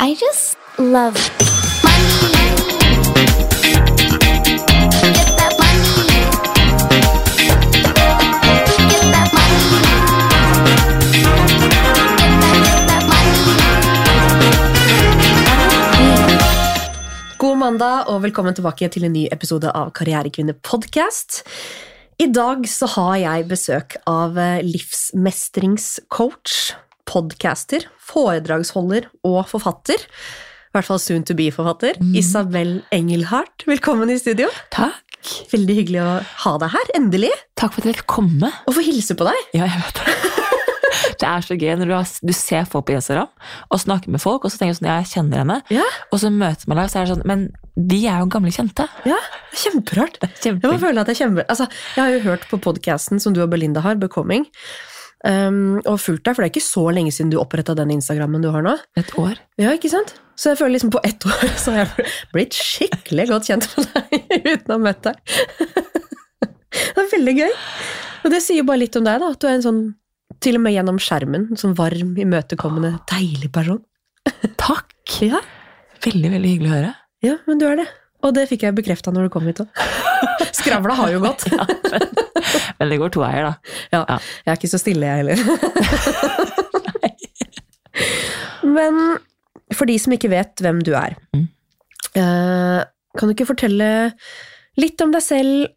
I just love money. God mandag og velkommen tilbake til en ny episode av Karrierekvinne podcast. I dag så har jeg besøk av eh, livsmestringscoach, podcaster, foredragsholder og forfatter. I hvert fall soon to be-forfatter. Isabel Engelhardt, velkommen i studio. Takk. Veldig hyggelig å ha deg her, endelig. Takk for at jeg fikk komme. Og få hilse på deg. Ja, jeg vet det. Det er så gøy når du, har, du ser folk på Instagram og snakker med folk, og så tenker du sånn, jeg kjenner henne, Ja, og så møter man deg, og så er det sånn, men de er jo gamle kjente. ja det er Kjemperart. Jeg må føle at jeg kjemper... Altså, jeg har jo hørt på podcasten som du og Belinda har, Becoming, um, og fulgt deg, for det er ikke så lenge siden du oppretta den Instagrammen du har nå. Et år. Ja, ikke sant? Så jeg føler liksom på ett år så har jeg blitt skikkelig godt kjent med deg uten å ha møtt deg. Det er veldig gøy. Og det sier bare litt om deg, da. At du er en sånn, til og med gjennom skjermen, en sånn varm, imøtekommende, deilig person. Takk. Ja, Veldig, veldig hyggelig å høre. ja men du er det. Og det fikk jeg bekrefta når du kom hit òg. Skravla har jo gått. Ja, men, men det går to veier, da. Ja, Ja. jeg er ikke så stille, jeg heller. Men for de som ikke vet hvem du er, Mm. eh, kan du ikke fortelle litt om deg selv,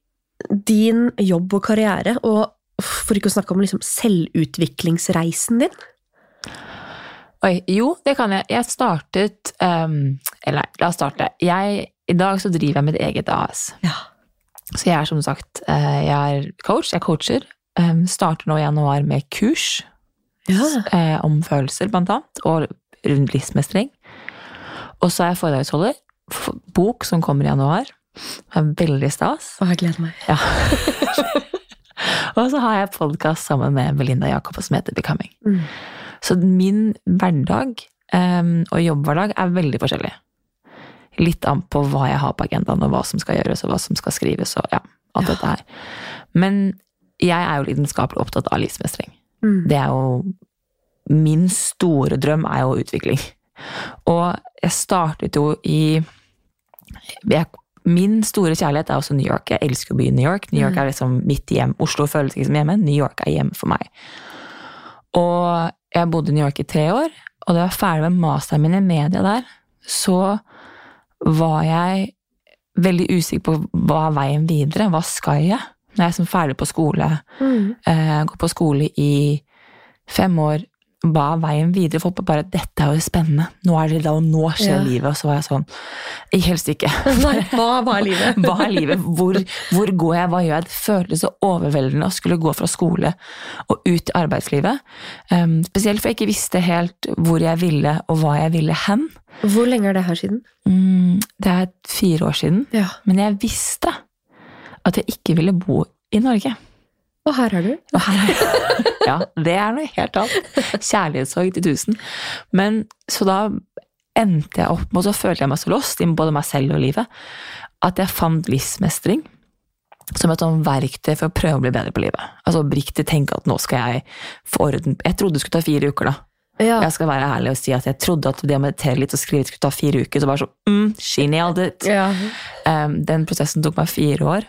din jobb og karriere, og for ikke å snakke om liksom selvutviklingsreisen din? Oi, jo, det kan jeg. Jeg startet um, Eller la oss starte. Jeg, I dag så driver jeg mitt eget AS. Ja. Så jeg er som sagt eh, jeg er coach, jeg coacher. ehm, starter nå i januar med kurs Ja. eh, om følelser, blant annet, og rundt livsmestring. Og så er jeg foredragsholder. Bok som kommer i januar. Det er veldig stas. Og jeg gleder meg. Ja. og så har jeg podkast sammen med Belinda Jakob som heter Becoming. Mm. Så min hverdag um, og jobbhverdag er veldig forskjellig. Litt an på hva jeg har på agendaen, og hva som skal gjøres, og hva som skal skrives, og ja, alt Ja. dette her. Men jeg er jo lidenskapelig opptatt av livsmestring. Mm. Det er jo Min store drøm er jo utvikling. Og jeg startet jo i jeg, Min store kjærlighet er også New York. Jeg elsker å bo i New York. New York Mm. er liksom mitt hjem. Oslo føles ikke som hjemme. New York er hjem for meg. Og jeg bodde i New York i tre år, og da jeg var ferdig med masteren min i media der, så var jeg veldig usikker på hva er veien videre. Hva skal jeg? Når jeg er som ferdig på skole, Mm. eh, går på skole i fem år, hva er veien videre? Folk bare 'dette er jo spennende', nå er det da, og nå skjer Ja. livet. Og så var jeg sånn Jeg helst ikke. Nei, hva, hva er livet? Hva er livet? Hvor, hvor går jeg? Hva gjør jeg? Det føltes så overveldende å skulle gå fra skole og ut i arbeidslivet. Um, spesielt for jeg ikke visste helt hvor jeg ville, og hva jeg ville hen. Hvor lenge er det her siden? Mm, det er fire år siden, Ja. men jeg visste at jeg ikke ville bo i Norge. Og her er du. Og her er Ja, det er noe helt annet. Kjærlighetssorg til tusen. Men så da endte jeg opp med, og så følte jeg meg så lost i både meg selv og livet, at jeg fant livsmestring som et sånn verktøy for å prøve å bli bedre på livet. Altså oppriktig tenke at nå skal jeg få orden Jeg trodde det skulle ta fire uker, da. Ja. Jeg skal være ærlig og si at jeg trodde at det å meditere litt og skrive skulle ta fire uker. Så bare så, mm, she nailed it. ja. Um, den prosessen tok meg fire år.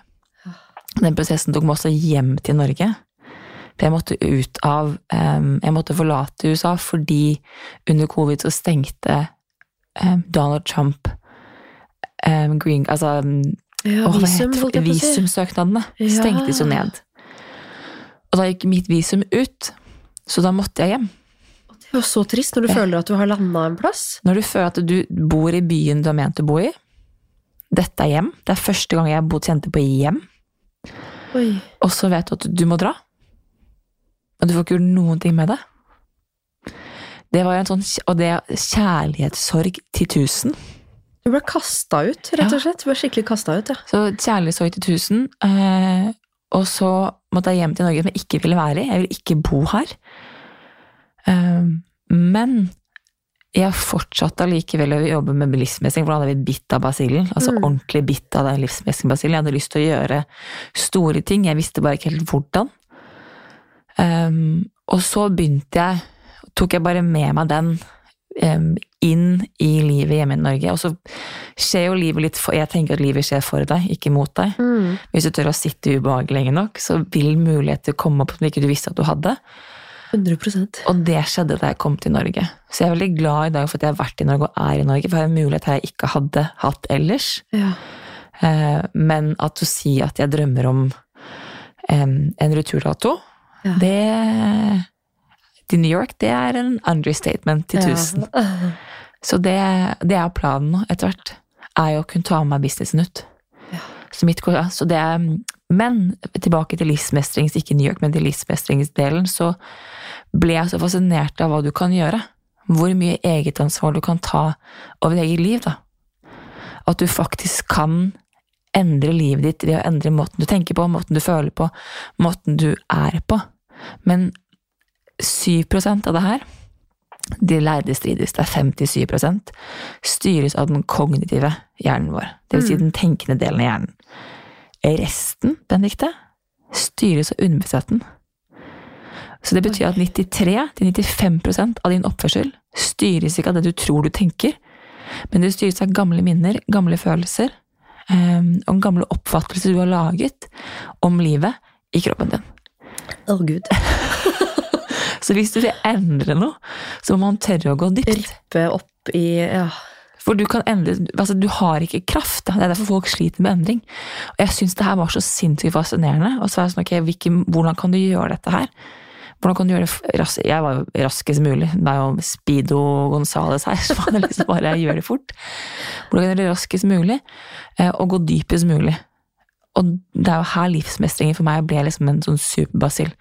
Den prosessen tok meg også hjem til Norge. For jeg måtte ut av um, Jeg måtte forlate USA fordi under covid så stengte um, Donald Trump um, green, altså, um, ja visum, visumsøknadene Ja. stengtes jo ned. Og da gikk mitt visum ut, så da måtte jeg hjem. Det er jo så trist når du Ja. føler at du har landa en plass. Når du føler at du bor i byen du har ment å bo i Dette er hjem. Det er første gang jeg har bodd kjente på hjem. Oi. Og så vet du at du må dra. Og du får ikke gjort noen ting med det. Det var jo en sånn, Og det er kjærlighetssorg til tusen. Du ble kasta ut, rett og slett. Du ble skikkelig kasta ut, ja. Så kjærlighetssorg til tusen. Eh, og så måtte jeg hjem til Norge som jeg ikke ville være i. Jeg ville ikke bo her. Eh, men jeg fortsatte allikevel å jobbe med livsmestring, for da hadde jeg blitt bitt av basillen. Altså Mm. ordentlig bitt av den livsmestringsbasillen. Jeg hadde lyst til å gjøre store ting, jeg visste bare ikke helt hvordan. Um, og så begynte jeg, tok jeg bare med meg den um, inn i livet hjemme i Norge. Og så skjer jo livet litt for Jeg tenker at livet skjer for deg, ikke mot deg. Mm. Hvis du tør å sitte i lenge nok, så vil muligheter komme opp som ikke du visste at du hadde. 100% Og det skjedde da jeg kom til Norge. Så jeg er veldig glad i dag for at jeg har vært i Norge og er i Norge, for jeg har en mulighet her jeg ikke hadde hatt ellers. Ja. Eh, Men at du sier at jeg drømmer om en returdato, Ja. det Til New York, det er en understatement til tusen. Ja. Så det, det er planen nå, etter hvert. Er jo å kunne ta med meg businessen ut. Ja. Så mitt, så det er, men tilbake til livsmestrings, ikke New York, men til livsmestringsdelen, så ble jeg så fascinert av hva du kan gjøre. Hvor mye eget ansvar du kan ta over eget liv, da. At du faktisk kan endre livet ditt ved å endre måten du tenker på, måten du føler på, måten du er på. Men 7% av det her, de lærde strides, det er 57 styres av den kognitive hjernen vår. Det vil si den tenkende delen av hjernen. Resten, Benedicte, styres av underbevisstheten. Så det betyr at 93-95% av din oppførsel styres ikke av det du tror du tenker, men det styres av gamle minner, gamle følelser um, og gamle oppfattelser du har laget om livet i kroppen din. Å, gud. Så hvis du vil endre noe, så må man tørre å gå dypt. Rippe opp i Ja. For du kan endre, altså du har ikke kraft. Det er derfor folk sliter med endring. Og jeg syns det her var så sinnssykt fascinerende. Og så er det sånn, ok, hvilken, Hvordan kan du gjøre dette her? Hvordan kan du gjøre det ras Jeg var jo raskest mulig. Det er jo Speedo Gonzales her, så det liksom bare gjør det fort. Hvordan kan du gjøre det raskest mulig, eh, og gå dypest mulig? Og det er jo her livsmestringen for meg ble liksom en sånn superbasill.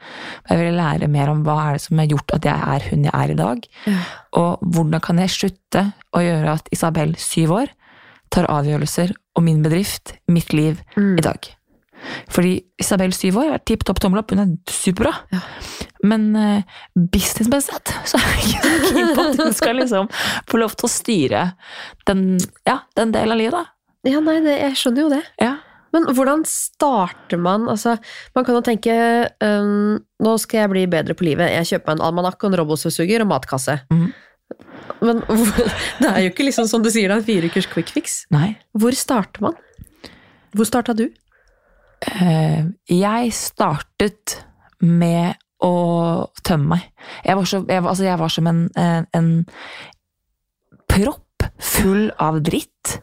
Jeg ville lære mer om hva er det som har gjort at jeg er hun jeg er i dag. Ja. Og hvordan kan jeg slutte å gjøre at Isabel, syv år, tar avgjørelser om min bedrift, mitt liv, Mm. i dag. Fordi Isabel, syv år, er tipp topp tommel opp, hun er superbra. Ja. Men uh, businessmessig så er jeg ikke så keen på at hun skal liksom få lov til å styre den, ja, den delen av livet, da. ja, nei, det, jeg skjønner jo det. Ja. Men hvordan starter man? Altså, man kan jo tenke um, nå skal jeg bli bedre på livet. Jeg kjøper meg en almanakk og en robotstøvsuger og matkasse. Mm. Men det er jo ikke liksom som du sier, en fireukers quick fix. Nei. Hvor starter man? Hvor starta du? Eh, jeg startet med å tømme meg. Jeg var, så, jeg, altså jeg var som en, en, en propp full av dritt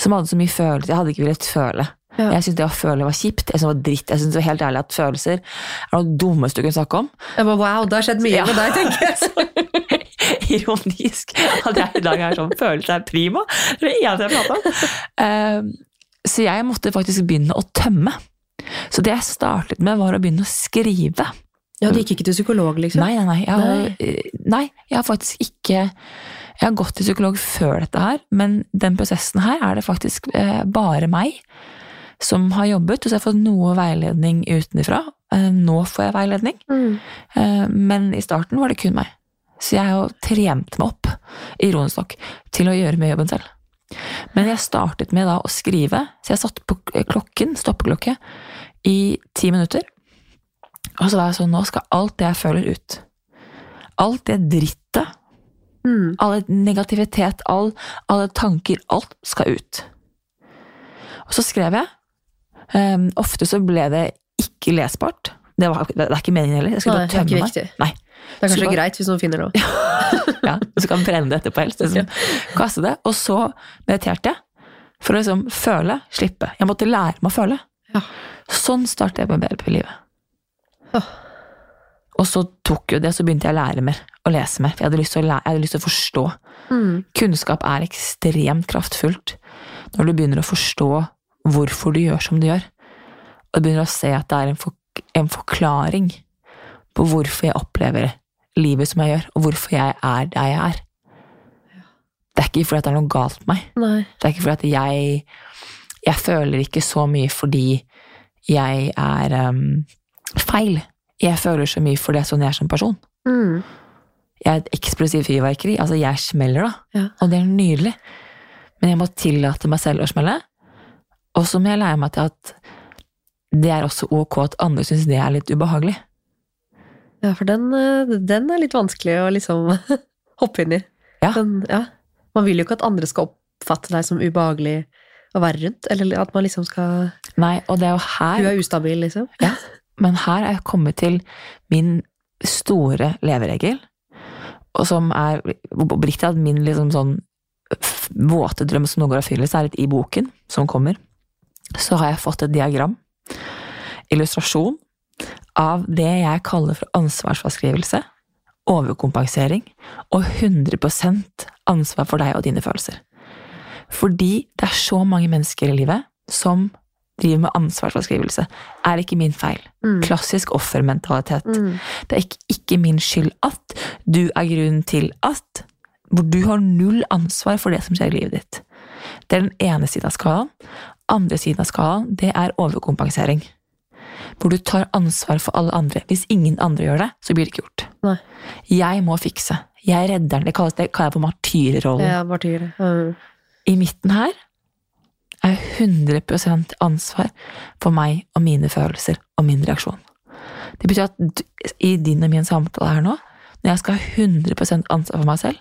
som hadde så mye følelser. Jeg hadde ikke villet føle. Ja. Jeg syntes det å føle var kjipt. Jeg synes det var dritt. Jeg synes det var helt ærlig at følelser er noe dummeste du kunne snakke om. Jeg bare, wow, det har skjedd mye Ja. med deg, tenker jeg. Ironisk at jeg i dag er sånn følelser er prima. Det er det eneste jeg prater om. Eh, Så jeg måtte faktisk begynne å tømme. Så det jeg startet med, var å begynne å skrive. Ja, Du gikk ikke til psykolog, liksom? Nei, nei, nei. Jeg har, nei, jeg har faktisk ikke Jeg har gått til psykolog før dette her, men den prosessen her er det faktisk eh, bare meg som har jobbet, og så har jeg fått noe veiledning utenfra. Eh, nå får jeg veiledning, Mm. eh, men i starten var det kun meg. Så jeg har jo trent meg opp, ironisk nok, til å gjøre mye jobben selv. Men jeg startet med da å skrive, så jeg satte på klokken, stoppeklokke, i ti minutter. Og så var jeg sånn, nå skal alt det jeg føler ut. Alt det drittet, Mm. all negativitet, all, alle tanker, alt skal ut. Og så skrev jeg. Um, ofte så ble det ikke lesbart. Det, var, det er ikke meningen heller. Jeg skulle bare det tømme meg. Nei. Det er kanskje bare- greit hvis noen finner noe. Ja, så kan brenne det etterpå helst. Liksom. Kaste det. Og så mediterte jeg. For å liksom føle, slippe. Jeg måtte lære meg å føle. Ja. Sånn startet jeg med BLP-livet. Og så tok jo det, så begynte jeg å lære mer. Å lese mer. For jeg hadde lyst til å, lære, jeg hadde lyst til å forstå. Mm. Kunnskap er ekstremt kraftfullt når du begynner å forstå hvorfor du gjør som du gjør. Og du begynner å se at det er en, for, en forklaring på hvorfor jeg opplever livet som jeg gjør, og hvorfor jeg er der jeg er. Det er ikke fordi det er noe galt med meg. Nei. Det er ikke fordi at jeg Jeg føler ikke så mye fordi jeg er um, feil. Jeg føler så mye fordi det er sånn jeg er som person. Mm. Jeg er et eksplosivt fyrverkeri. Altså, jeg smeller, da. Ja. Og det er nydelig. Men jeg må tillate meg selv å smelle. Og så må jeg lære meg til at det er også ok at andre syns det er litt ubehagelig. Ja, for den, eh, den er litt vanskelig å liksom hoppe inn i. Ja. Den, ja. Man vil jo ikke at andre skal oppfatte deg som ubehagelig å være rundt, eller at man liksom skal Nei, og det er jo her Du er ustabil, liksom. Ja, men her er jeg kommet til min store leveregel, og som er oppriktig at min liksom sånn våte drøm som nå går av fyllest, er litt i boken som kommer, så har jeg fått et diagram, illustrasjon, av det jeg kaller for ansvarsfraskrivelse, overkompensering og 100% ansvar for deg og dine følelser. Fordi det er så mange mennesker i livet som driver med ansvarsfraskrivelse. Er ikke min feil. Mm. Klassisk offermentalitet. Mm. Det er ikke, ikke min skyld at du er grunnen til at Hvor du har null ansvar for det som skjer i livet ditt. Det er den ene siden av skalaen. Andre siden av skalaen, det er overkompensering. Hvor du tar ansvar for alle andre. Hvis ingen andre gjør det, så blir det ikke gjort. Nei. Jeg må fikse. Jeg er redderen. Det kalles det kaller jeg for martyrrollen. Ja, martyr. Mm. I midten her er 100% ansvar for meg og mine følelser og min reaksjon. Det betyr at i din og min samtale her nå, når jeg skal ha 100% ansvar for meg selv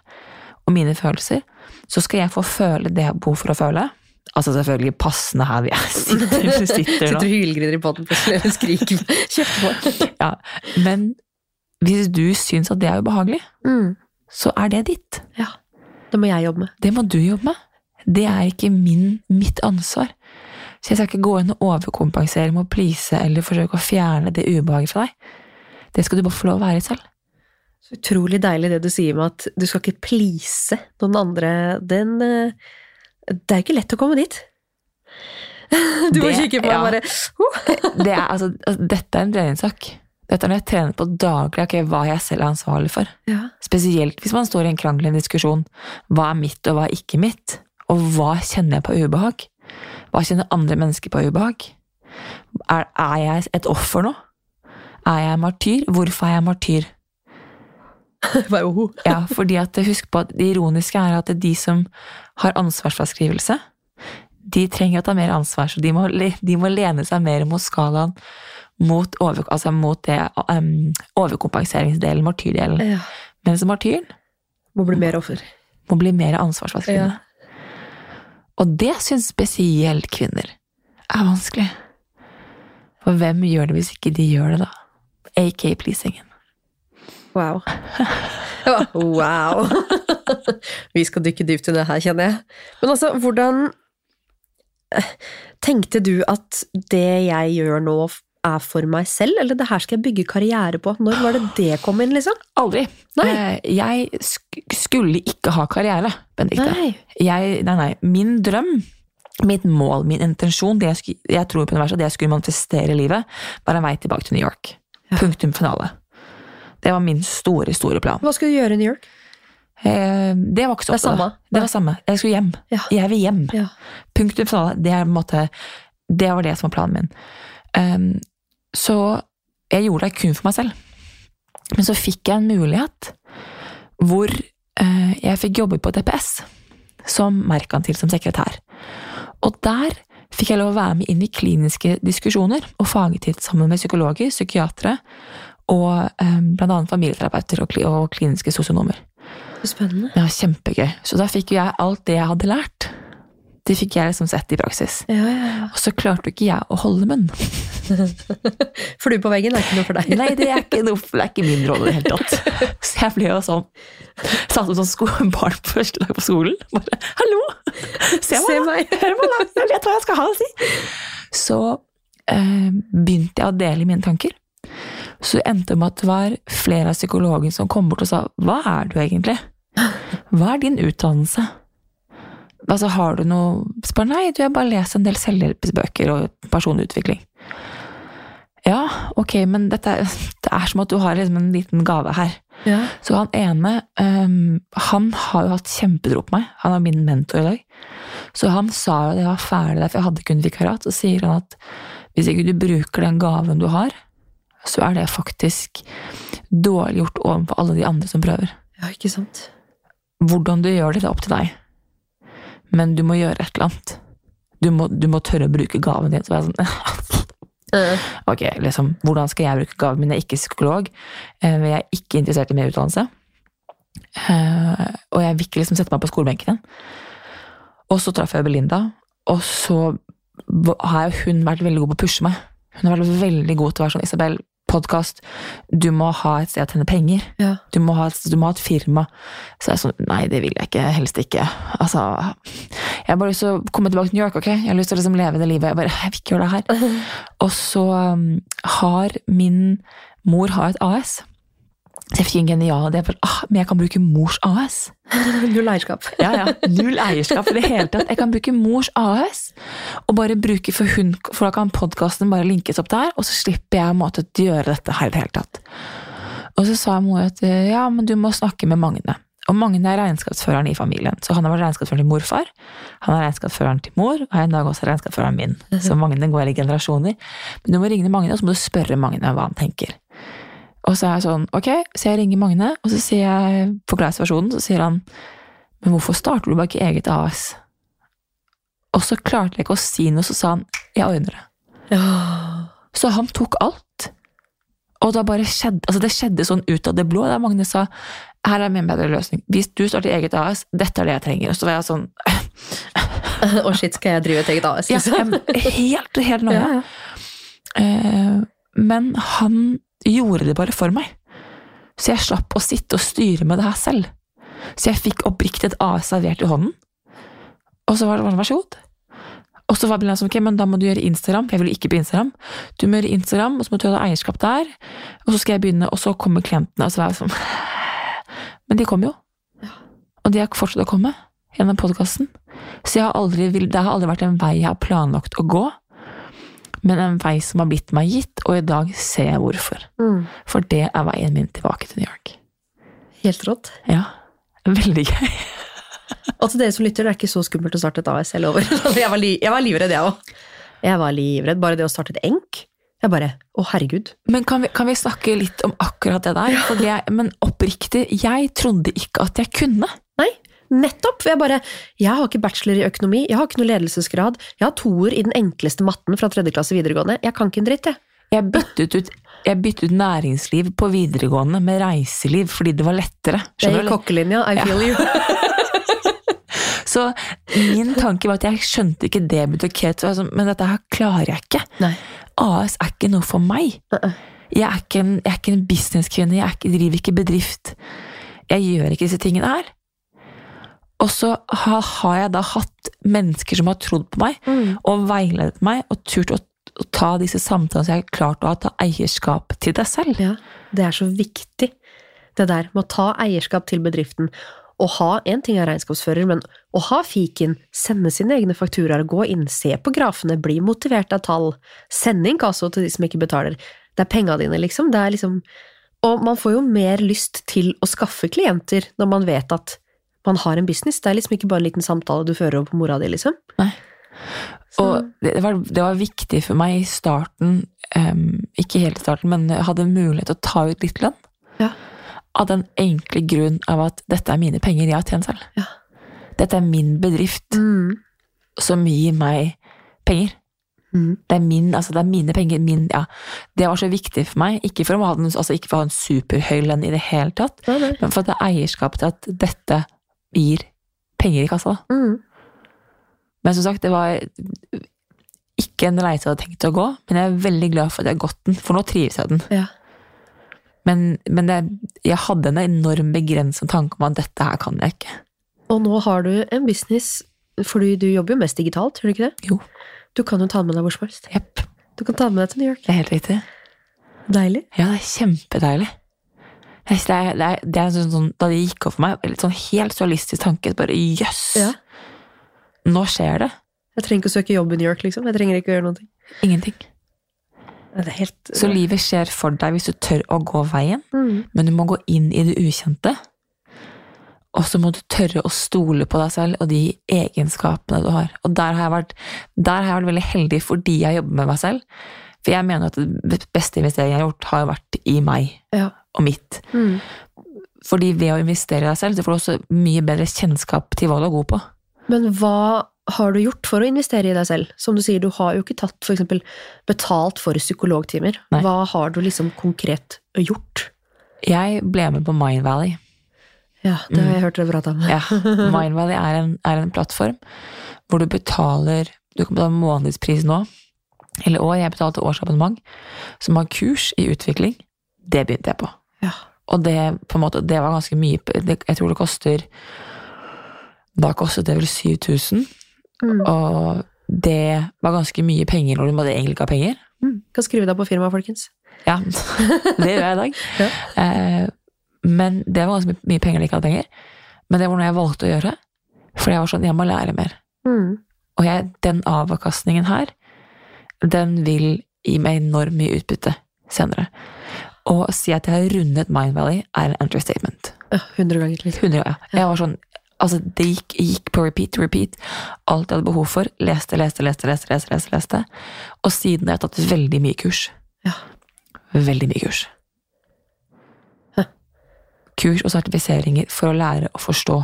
og mine følelser, så skal jeg få føle det jeg har behov for å føle. Altså selvfølgelig passende her vi er, sitter, sitter Sitter og hylgriner i poden plutselig og skriker kjeft. Ja, men hvis du syns at det er ubehagelig, Mm. så er det ditt. Ja. Det må jeg jobbe med. Det må du jobbe med. Det er ikke min, mitt ansvar. Så jeg skal ikke gå inn og overkompensere med å please eller forsøke å fjerne det ubehaget fra deg. Det skal du bare få lov å være selv. Så utrolig deilig det du sier med at du skal ikke please noen andre. Den eh, Det er jo ikke lett å komme dit. Du må kikke på meg ja. bare oh. Det er, altså, altså, dette er en treningssak. Dette er når jeg trener på daglig okay, hva jeg selv er ansvarlig for. Ja. Spesielt hvis man står i en krangel, en diskusjon. Hva er mitt, og hva er ikke mitt? Og hva kjenner jeg på ubehag? Hva kjenner andre mennesker på ubehag? Er, er jeg et offer nå? Er jeg martyr? Hvorfor er jeg martyr? Ja, fordi at husk på at det ironiske er at de som har ansvarsfraskrivelse, de trenger å ta mer ansvar, så de må, de må lene seg mer mot skalaen mot, over, altså mot det um, overkompenseringsdelen, martyrdelen. Ja. Mens martyren Må bli mer offer. må bli mer ansvarsfraskrivende. Og det syns spesielt kvinner er vanskelig. For hvem gjør det hvis ikke de gjør det, da? AK pleasingen. Wow. Wow. Vi skal dykke dypt i det her, kjenner jeg. Men altså, hvordan eh, Tenkte du at det jeg gjør nå er for meg selv, eller det her skal jeg bygge karriere på? Når var det det kom inn, liksom? Aldri. Nei. Eh, Jeg sk skulle ikke ha karriere, Benedicte. Nei. Jeg, nei, nei. Min drøm, mitt mål, min intensjon, det jeg, skulle, jeg tror på universet, det jeg skulle manifestere i livet, var en vei tilbake til New York. Ja. Punktum finale. Det var min store, store plan. Hva skulle du gjøre i New York? Eh, Det var ikke så Det ofte. samme. Det var samme. Jeg skulle hjem. Ja. Jeg vil hjem. Ja. Punktum finale. Det, er måte, det var det som var planen min. Um, så jeg gjorde det kun for meg selv. Men så fikk jeg en mulighet hvor uh, jeg fikk jobbe på DPS som merkantil som sekretær. Og der fikk jeg lov å være med inn i kliniske diskusjoner og fagtid sammen med psykologer, psykiatere og um, blant annet familieterapeuter og, og kliniske sosionomer. Spennende. Det var kjempegøy. Så da fikk jeg alt det jeg hadde lært. Det fikk jeg liksom sett i praksis. Ja, ja, ja. Og så klarte ikke jeg å holde munn. Flue på veggen er ikke noe for deg. Nei, det er ikke, noe, det er ikke min rolle i det hele tatt. Så jeg ble jo sånn Satt som sånn barn på første dag på skolen. Bare 'hallo! Se Se meg, meg. Hør meg, da! Jeg vet hva jeg skal ha å si!' Så eh, begynte jeg å dele mine tanker. Så det endte med at det var flere av psykologene som kom bort og sa 'hva er du egentlig'? Hva er din utdannelse? Altså, har du noe Spør Nei, du, jeg bare leser en del selvhjelpsbøker og personlig utvikling. Ja, ok, men dette, er- det er som at du har liksom en liten gave her. Ja. Så han ene, um, han har jo hatt kjempetro på meg. Han er min mentor i dag. Så han sa jo at jeg var ferdig der, for jeg hadde kun vikariat, så sier han at hvis ikke du bruker den gaven du har, så er det faktisk dårlig gjort overfor alle de andre som prøver. ja, ikke sant. Hvordan du gjør det, det er opp til deg. Men du må gjøre et eller annet. Du må, du må tørre å bruke gaven din. Så jeg sånn, Ok, liksom, hvordan skal jeg bruke gaven min? Jeg er ikke psykolog. eh, Jeg er ikke interessert i mer utdannelse. Eh, og jeg vil ikke liksom sette meg på skolebenken igjen. Og så traff jeg Belinda, og så har hun vært veldig god på å pushe meg. Hun har vært veldig god til å være sånn Isabel, podkast, du må ha et sted å tjene penger. Ja. Du må, ha, et- du må ha et firma. Så jeg er sånn, nei, det vil jeg ikke, helst ikke. Altså, jeg har bare lyst til å komme tilbake til New York, ok? Jeg har lyst til å liksom leve det livet. Jeg bare, jeg vil ikke gjøre det her. Og så um, har min mor har et AS. Så jeg fikk en genial idé. Ah, men jeg kan bruke mors AS. Null eierskap. Ja, ja. Null eierskap i det hele tatt. Jeg kan bruke mors AS, og bare bruke for hun, for da kan podkasten bare linkes opp der, og så slipper jeg å gjøre dette her i det hele tatt. Og så sa mor at ja, men du må snakke med Magne. Og Magne er regnskapsføreren i familien, så han har vært regnskapsføreren til morfar. Han er regnskapsføreren til mor, og en dag også regnskapsføreren min. Så Magne går i generasjoner. Men du må ringe Magne, og så må du spørre Magne hva han tenker. Og så er jeg sånn, ok, så jeg ringer Magne, og så sier jeg, forklarer situasjonen, så sier han men hvorfor starter du bare ikke eget AS? Og så klarte jeg ikke å si noe, så sa han jeg ordner det. Ja. Så han tok alt. Og da bare skjedde, altså det skjedde sånn ut av det blå, der Magne sa her er min bedre løsning. Hvis du starter eget AS, dette er det jeg trenger. Og så var jeg sånn Og shit, skal jeg drive et eget AS? Liksom? ja, Helt, helt nøye. Ja, ja. Eh, men han gjorde det bare for meg. Så jeg slapp å sitte og styre med det her selv. Så jeg fikk oppriktig et AS servert i hånden. Og så var det vær så god. Og så var det sånn, ok, men da må du gjøre Instagram, for jeg ville ikke på Instagram. Du må gjøre Instagram, og så må du ha eierskap der. Og så skal jeg begynne, og så kommer klientene, og så var jeg sånn Men de kom jo. Og de har fortsatt å komme gjennom podkasten. Så jeg har aldri, det har aldri vært en vei jeg har planlagt å gå men en vei som har blitt meg gitt, og i dag ser jeg hvorfor. Mm. For det er veien min tilbake til New York. Helt rått. Ja, veldig gøy. Og til dere som lytter, det er ikke så skummelt å starte et AS, jeg lover. Jeg var, jeg var livredd, jeg òg. Jeg var livredd. Bare det å starte et enk. Jeg bare Å, herregud. Men kan vi, kan vi snakke litt om akkurat det der? For det, men oppriktig, jeg trodde ikke at jeg kunne. Nei, nettopp! For jeg bare Jeg har ikke bachelor i økonomi, jeg har ikke noe ledelsesgrad, jeg har toer i den enkleste matten fra tredje klasse videregående. Jeg kan ikke en dritt, jeg. Jeg byttet ut, jeg byttet ut næringsliv på videregående med reiseliv fordi det var lettere. Det er i kokkelinja. I feel you. Så min tanke var at jeg skjønte ikke det og jeg sånn, Men dette her klarer jeg ikke. Nei. AS er ikke noe for meg. Uh-uh. Jeg er ikke en, jeg er ikke en businesskvinne, jeg er ikke, driver ikke bedrift. Jeg gjør ikke disse tingene her. Og så har jeg da hatt mennesker som har trodd på meg, Mm. og veiledet meg, og turt å, å ta disse samtalene så jeg har klart å ta eierskap til deg selv. Ja, det er så viktig. Det der med å ta eierskap til bedriften. Å ha en ting er regnskapsfører, men å ha fiken, sende sine egne fakturaer, gå inn, se på grafene, bli motivert av tall, sende inkasso til de som ikke betaler. Det er penga dine, liksom. Det er liksom Og man får jo mer lyst til å skaffe klienter når man vet at man har en business. Det er liksom ikke bare en liten samtale du fører over på mora di, liksom. Nei. Og det var, det var viktig for meg i starten, um, ikke helt i starten, men jeg hadde mulighet til å ta ut litt lønn. Ja. Av den enkle grunn av at dette er mine penger jeg har tjent selv. Ja. Dette er min bedrift Mm. som gir meg penger. Mm. Det er, min, altså det er mine penger. Min, ja. Det var så viktig for meg. Ikke for å ha, den, altså ikke for å ha en superhøy lønn i det hele tatt, Nei, nei. men for at det er eierskap til at dette gir penger i kassa. Da. Mm. Men som sagt, det var ikke en reise jeg hadde tenkt å gå, men jeg er veldig glad for at jeg har gått den, for nå trives jeg den. Ja. Men, men det, jeg hadde en enorm begrensa tanke om at dette her kan jeg ikke. Og nå har du en business, fordi du jobber jo mest digitalt, gjør du ikke det? Jo. Du kan jo ta med deg hvor som helst. Yep. Du kan ta med deg til New York. det er helt riktig. Deilig. Ja, det er kjempedeilig. Det er, det er, det er sånn, sånn, da det gikk opp for meg, litt sånn helt surrealistisk tanke, bare jøss, Ja. nå skjer det. Jeg trenger ikke å søke jobb i New York, liksom. Jeg trenger ikke å gjøre noe. Ingenting. Det helt Så livet skjer for deg hvis du tør å gå veien, mm. men du må gå inn i det ukjente. Og så må du tørre å stole på deg selv og de egenskapene du har. Og der har jeg vært, har jeg vært veldig heldig fordi jeg jobber med meg selv. For jeg mener at det beste investeringen jeg har gjort, har vært i meg Ja. Og mitt. Mm. Fordi ved å investere i deg selv, så får du også mye bedre kjennskap til hva du er god på. Men hva har du gjort for å investere i deg selv? Som du sier, du har jo ikke tatt for eksempel betalt for psykologtimer. Nei. Hva har du liksom konkret gjort? Jeg ble med på Mind Valley. Ja, det har jeg hørt dere prate om. Ja, Mindvalley er en, er en plattform hvor du betaler Du kan betale månedspris nå, eller år. Jeg betalte årsabonnement, som har kurs i utvikling. Det begynte jeg på. Ja. Og det, på en måte, det var ganske mye. Jeg tror det koster Da kostet det vel 7000, Mm. og det var ganske mye penger når du måtte egentlig ikke ha penger. Mm. Kan skrive deg på firmaet, folkens. Ja, det gjør jeg i dag. Ja. Eh, men det var ganske mye penger jeg ikke hadde penger. Men det var noe jeg valgte å gjøre, For jeg var sånn, jeg må lære mer. Mm. Og jeg, den avkastningen her, den vil gi meg enormt mye utbytte senere. Å si at jeg har rundet Mind Valley, er en understatement. Ja, 100 ganger Liksom. 100 ganger. Jeg var sånn, altså det gikk, gikk på repeat, repeat. Alt jeg hadde behov for. Leste, leste, leste, leste, leste, leste, leste. Og siden har jeg tatt veldig mye kurs. Ja. Veldig mye kurs. Hæ. Kurs og sertifiseringer for å lære å forstå.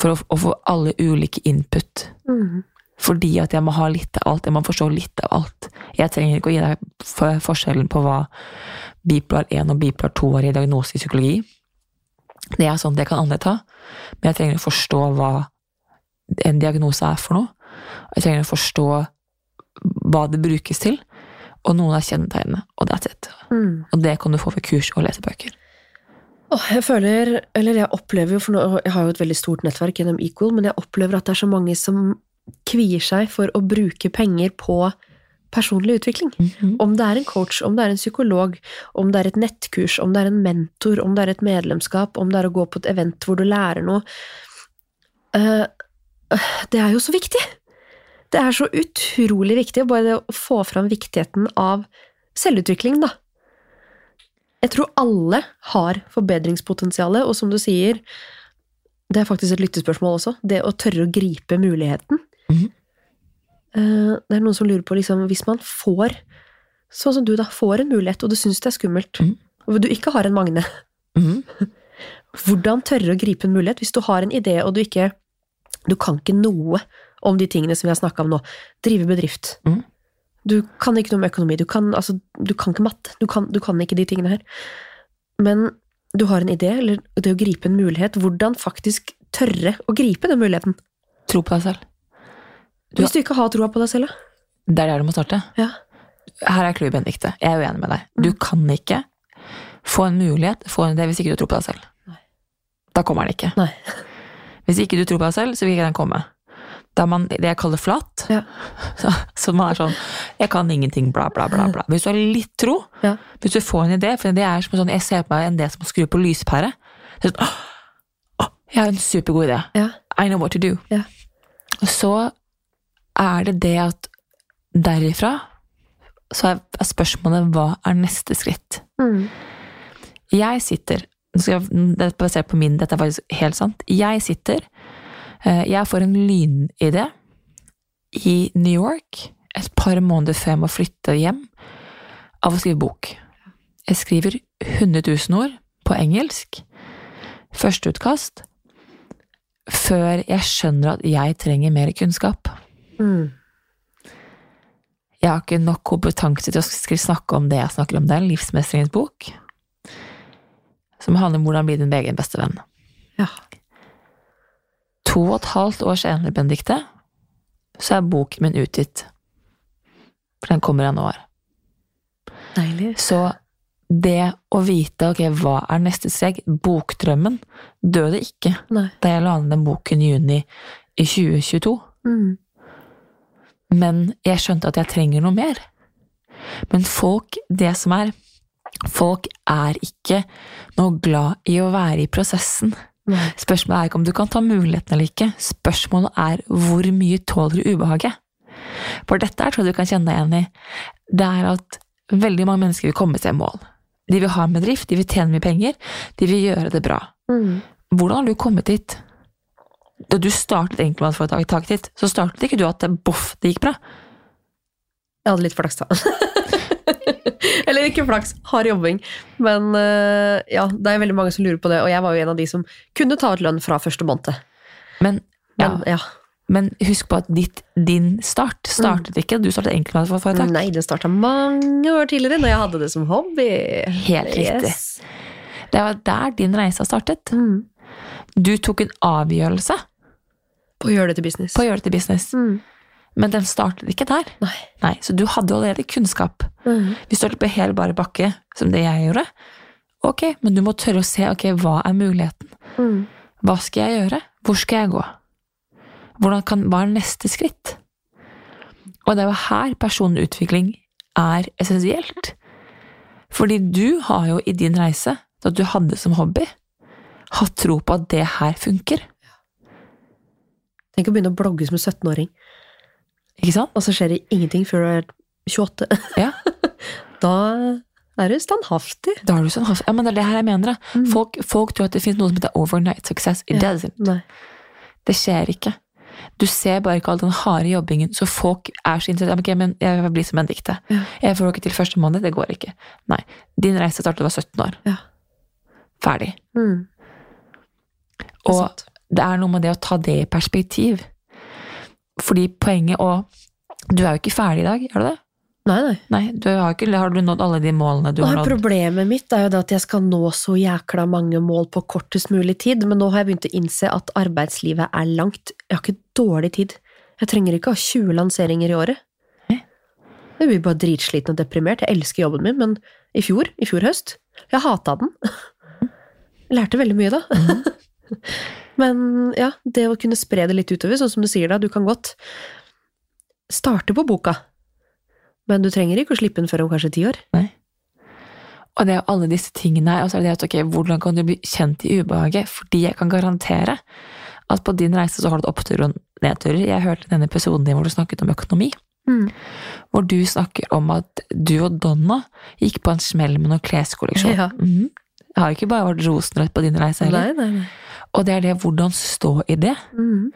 For å, å få alle ulike input. Mm. Fordi at jeg må ha litt av alt, jeg må forstå litt av alt. Jeg trenger ikke å gi deg forskjellen på hva bipolar 1 og bipolar 2 er i diagnose i psykologi. Det er sånn det kan andre ta, men jeg trenger å forstå hva en diagnose er for noe. Jeg trenger å forstå hva det brukes til, og noen av kjennetegnene, og that's it. Mm. Og det kan du få ved kurs og lesebøker. Oh, jeg føler, eller jeg opplever jo, for nå, jeg har jo et veldig stort nettverk gjennom Equal, men jeg opplever at det er så mange som kvier seg for å bruke penger på personlig utvikling. Mhm. Om det er en coach, om det er en psykolog, om det er et nettkurs, om det er en mentor, om det er et medlemskap, om det er å gå på et event hvor du lærer noe. Eh, det er jo så viktig! Det er så utrolig viktig, bare det å få fram viktigheten av selvutvikling, da. Jeg tror alle har forbedringspotensialet, og som du sier, det er faktisk et lyttespørsmål også, det å tørre å gripe muligheten. Mhm. Eh, Det er noen som lurer på, liksom, hvis man får, sånn som du da, får en mulighet, og du syns det er skummelt, mm. og du ikke har en Magne, mm. hvordan tørre å gripe en mulighet hvis du har en idé, og du ikke Du kan ikke noe om de tingene som vi har snakka om nå. Drive bedrift. Mm. Du kan ikke noe om økonomi, du kan, altså, du kan ikke matte, du kan, du kan ikke de tingene her. Men du har en idé, eller det å gripe en mulighet, hvordan faktisk tørre å gripe den muligheten. Tro på deg selv. Hvis du ikke har troa på deg selv, da. Det er der du må starte. Ja. Her er clouet, Benedicte. Jeg er uenig med deg. Du kan ikke få en mulighet, få en idé, hvis ikke du tror på deg selv. Nei. Da kommer den ikke. Nei. Hvis ikke du tror på deg selv, så vil ikke den komme. Da er man det jeg kaller flat. Ja. Så, så man er sånn Jeg kan ingenting, bla, bla, bla. bla. Hvis du har litt tro, Ja. hvis du får en idé For det er som sånn, jeg ser på meg en idé som å skru på lyspære. Sånn, «Åh, åh, jeg har en supergod idé. Ja. I know what to do. Så er det det at derifra så er spørsmålet hva er neste skritt? Mm. Jeg sitter jeg, det er basert på min, dette er faktisk helt sant. Jeg sitter eh, Jeg får en lynidé i New York et par måneder før jeg må flytte hjem, av å skrive bok. Jeg skriver 100 000 ord på engelsk. Førsteutkast. Før jeg skjønner at jeg trenger mer kunnskap. Mm. Jeg har ikke nok kompetanse til å snakke om det jeg snakker om. Det er en livsmestringsbok som handler om hvordan bli din egen beste venn. Ja. To og et halvt år senere, Benedicte, så er boken min utgitt. For den kommer i januar. Deilig. Så det å vite ok, hva er neste steg, bokdrømmen, døde ikke Nei. da jeg la ned den boken i juni i 2022. Mm. Men jeg skjønte at jeg trenger noe mer. Men folk, det som er Folk er ikke noe glad i å være i prosessen. Spørsmålet er ikke om du kan ta muligheten eller ikke. Spørsmålet er hvor mye tåler du ubehaget? For dette her tror jeg du kan kjenne deg igjen i. Det er at veldig mange mennesker vil komme seg i mål. De vil ha en bedrift, de vil tjene mye penger, de vil gjøre det bra. Mm. Hvordan har du kommet dit? Da du startet enkeltmannsforetaket ditt, så startet ikke du at boff, det gikk bra. Jeg hadde litt flaks, da. Eller ikke flaks, hard jobbing. Men eh, ja, det er veldig mange som lurer på det, og jeg var jo en av de som kunne ta ut lønn fra første måned. Men, ja, Men ja. men husk på at ditt, din start startet ikke, du startet enkeltmannsforetak. Nei, det starta mange år tidligere, når jeg hadde det som hobby. Helt riktig. Yes. Det var der din reise startet. Mm. Du tok en avgjørelse På å gjøre det til business. på å gjøre det til business, Mm. men den startet ikke der. Nei. Nei, Så du hadde allerede kunnskap. Mm. Vi startet på hel bare bakke, som det jeg gjorde. Ok, men du må tørre å se ok, hva er muligheten. Mm. Hva skal jeg gjøre? Hvor skal jeg gå? Kan, hva er neste skritt? Og det er jo her personutvikling er essensielt. Fordi du har jo i din reise, da du hadde som hobby, hatt tro på at det her funker. Tenk å begynne å blogge som en 17-åring, Ikke sant? og så skjer det ingenting før du er 28. Ja. Da er du standhaftig. Da er du standhaftig. ja, men det er det her jeg mener. da. Folk, folk tror at det finnes noe som heter overnight success. It Mm. Ja. doesn't. Nei. Det skjer ikke. Du ser bare ikke all den harde jobbingen, så folk er så interessert. Ok, men jeg vil bli som Benedicte. Ja. Jeg får ikke til første måned, det går ikke. Nei. Din reise startet da du var 17 år. Ja. Ferdig. Mm. Og. Det er noe med det å ta det i perspektiv. Fordi poenget og Du er jo ikke ferdig i dag, er du det? Nei, nei. Nei, du har, ikke, har du nådd alle de målene du har nådd? problemet mitt er jo det at jeg skal nå så jækla mange mål på kortest mulig tid, men nå har jeg begynt å innse at arbeidslivet er langt. Jeg har ikke dårlig tid. Jeg trenger ikke ha 20 lanseringer i året. Jeg blir bare dritsliten og deprimert. Jeg elsker jobben min, men i fjor, i fjor høst, jeg hata den. Jeg lærte veldig mye da. Men ja, det å kunne spre det litt utover, sånn som du sier da, du kan godt starte på boka, men du trenger ikke å slippe den før om kanskje ti år. Og det er jo alle disse tingene her, og så er det at ok, hvordan kan du bli kjent i ubehaget? Fordi jeg kan garantere at på din reise så har du opptur oppturer og nedturer. Jeg hørte denne episoden din hvor du snakket om økonomi. Mm. Hvor du snakker om at du og Donna gikk på en smell med noen kleskolleksjon. Ja. Mhm. Det har jo ikke bare vært rosenrødt på din reise heller. Nei, nei, nei. Og det er det hvordan stå i det. Mm.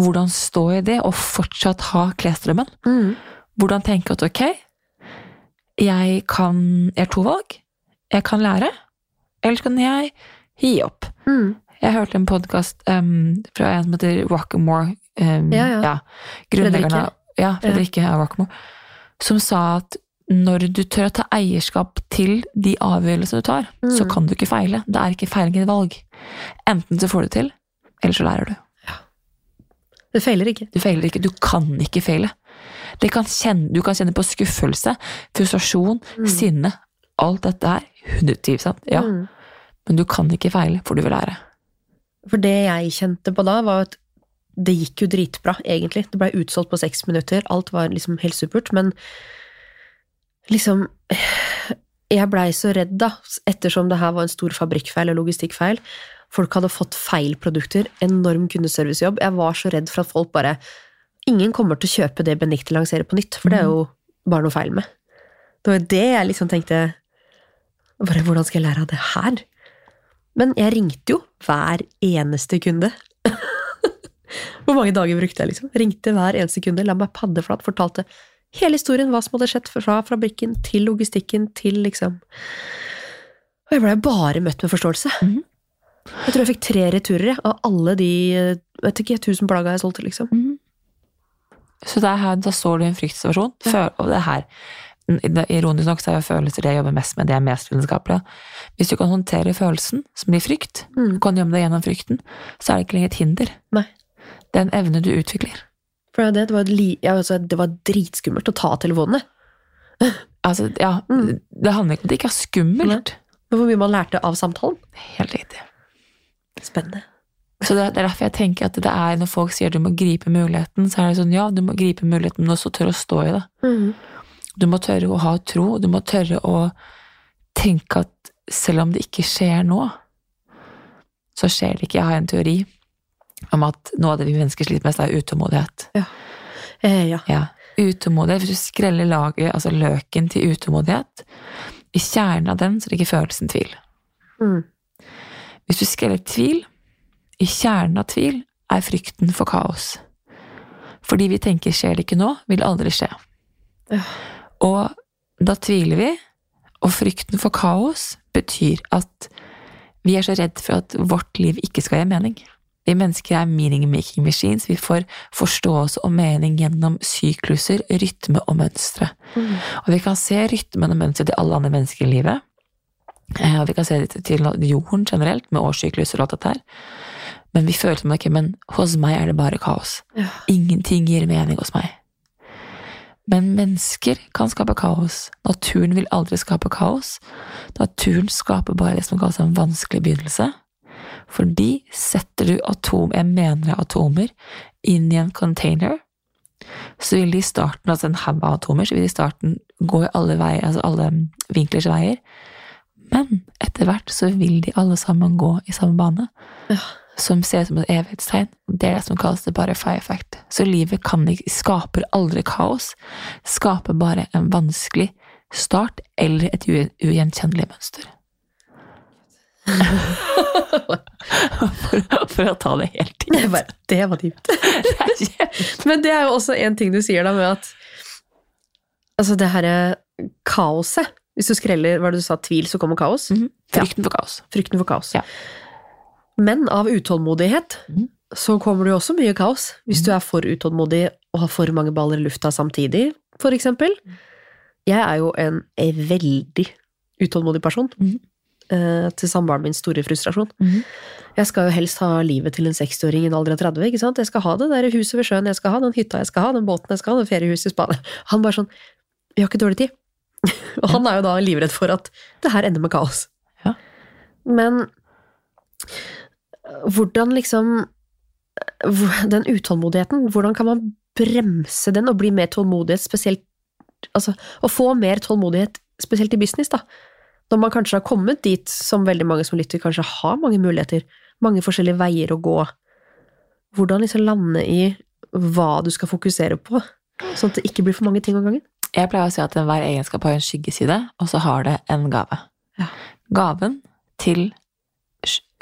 Hvordan stå i det og fortsatt ha klesdrømmen. Mm. Hvordan tenke at ok, jeg kan Jeg har to valg. Jeg kan lære, eller så kan jeg gi opp. Mm. Jeg hørte en podkast fra en som heter Rockamore. Um, Ja, ja. grunnleggeren Fredrikke. av ja, Fredrikke ja. Rockamore. Som sa at når du tør å ta eierskap til de avgjørelsene du tar, Mm. så kan du ikke feile. Det er ikke feiling i et valg. Enten så får du det til, eller så lærer du. Det feiler ikke. Du feiler ikke. Du kan ikke feile. Det kan kjenne, du kan kjenne på skuffelse, frustrasjon, sinne. Alt dette her. 110 ja. Mm. Men du kan ikke feile, for du vil lære. For det jeg kjente på da, var at det gikk jo dritbra, egentlig. Det blei utsolgt på seks minutter, alt var liksom helt supert, men liksom Jeg blei så redd, da, ettersom det her var en stor fabrikkfeil og logistikkfeil. Folk hadde fått feil produkter, enorm kundeservicejobb. Jeg var så redd for at folk bare Ingen kommer til å kjøpe det Benicte lanserer på nytt, for det er jo bare noe feil med. Det var det jeg liksom tenkte bare, Hvordan skal jeg lære av det her? Men jeg ringte jo hver eneste kunde. Hvor mange dager brukte jeg, liksom? Ringte hver eneste kunde, la meg paddeflat, fortalte hele historien, hva som hadde skjedd fra fabrikken til logistikken til liksom Og jeg blei bare møtt med forståelse. Mhm. Jeg tror jeg fikk tre returer av alle de eh, vet ikke, tusen plagga jeg solgte, liksom. Så det er her, da står du i en fryktsituasjon, Ja. og det her Ironisk nok så er jo følelser det jeg jobber mest med, det er mest vitenskapelig. Hvis du kan håndtere følelsen, som blir frykt, Mm. kan gjemme deg gjennom frykten, så er det ikke lenger et hinder. Nei. Det er en evne du utvikler. For det, det, var, li, ja, altså, det var dritskummelt å ta telefonene. Altså, ja, Mm. Det handler ikke om det ikke er skummelt. Men Hvor mye man lærte av samtalen. Helt riktig. Spennende. Så det, det er derfor jeg tenker at det er når folk sier du må gripe muligheten, så er det sånn ja, du må gripe muligheten, men også tørre å stå i det. Mm. Du må tørre å ha tro, du må tørre å tenke at selv om det ikke skjer nå, så skjer det ikke. Jeg har en teori om at noe av det vi mennesker sliter mest, er utålmodighet. Eh, ja. Ja. Utålmodighet, hvis du skreller laget, altså løken til utålmodighet, i kjernen av den så ligger følelsen tvil. Mm. Hvis du skreller tvil, i kjernen av tvil er frykten for kaos. Fordi vi tenker skjer det ikke nå, vil det aldri skje. Ja. Og da tviler vi, og frykten for kaos betyr at vi er så redd for at vårt liv ikke skal gi mening. Vi mennesker er meaning-making machines. Vi får forståelse og mening gjennom sykluser, rytme og mønstre. Mm. Og vi kan se rytmen og mønsteret til alle andre mennesker i livet. Eh, Og vi kan se det til jorden generelt, med årssykluser og alt dette her. Men vi føler som ok, men hos meg er det bare kaos. Ja. Ingenting gir mening hos meg. Men mennesker kan skape kaos. Naturen vil aldri skape kaos. Naturen skaper bare det som kalles en vanskelig begynnelse. Fordi setter du atom, jeg mener atomer, inn i en container, så vil de i starten, altså en haug av atomer, så vil de i starten gå i alle veier, altså alle vinklers veier. Men etter hvert så vil de alle sammen gå i samme bane Ja. som ser ut som et evighetstegn. Det er det som kalles det bare fire effect. Så livet kan ikke, skaper aldri kaos, skaper bare en vanskelig start eller et ugjenkjennelig mønster. For, for å ta det helt Det bare, det var dypt. Men det er jo også en ting du sier da med at Altså det herre kaoset Hvis du skreller hva du sa, tvil, så kommer kaos. Mhm. Frykten for kaos. Frykten for kaos. Ja. Men av utålmodighet Mhm. så kommer det jo også mye kaos. Hvis du er for utålmodig og har for mange baller i lufta samtidig, for eksempel. Jeg er jo en veldig utålmodig person. Mhm. Eh, Til samboeren min store frustrasjon. Mhm. Jeg skal jo helst ha livet til en 60-åring i en alder av 30. ikke sant? Jeg skal ha det der huset ved sjøen, jeg skal ha den hytta, jeg skal ha den båten, jeg skal ha det feriehuset i Spania. Han bare sånn Vi har ikke dårlig tid. Og han er jo da livredd for at det her ender med kaos. Ja. Men hvordan liksom Den utålmodigheten, hvordan kan man bremse den og bli mer tålmodighet, spesielt Altså å få mer tålmodighet, spesielt i business, da. Når man kanskje har kommet dit som veldig mange som lytter, kanskje har mange muligheter, mange forskjellige veier å gå. Hvordan liksom lande i hva du skal fokusere på, sånn at det ikke blir for mange ting om gangen. Jeg pleier å si at enhver egenskap har en skyggeside, og så har det en gave. Ja. Gaven til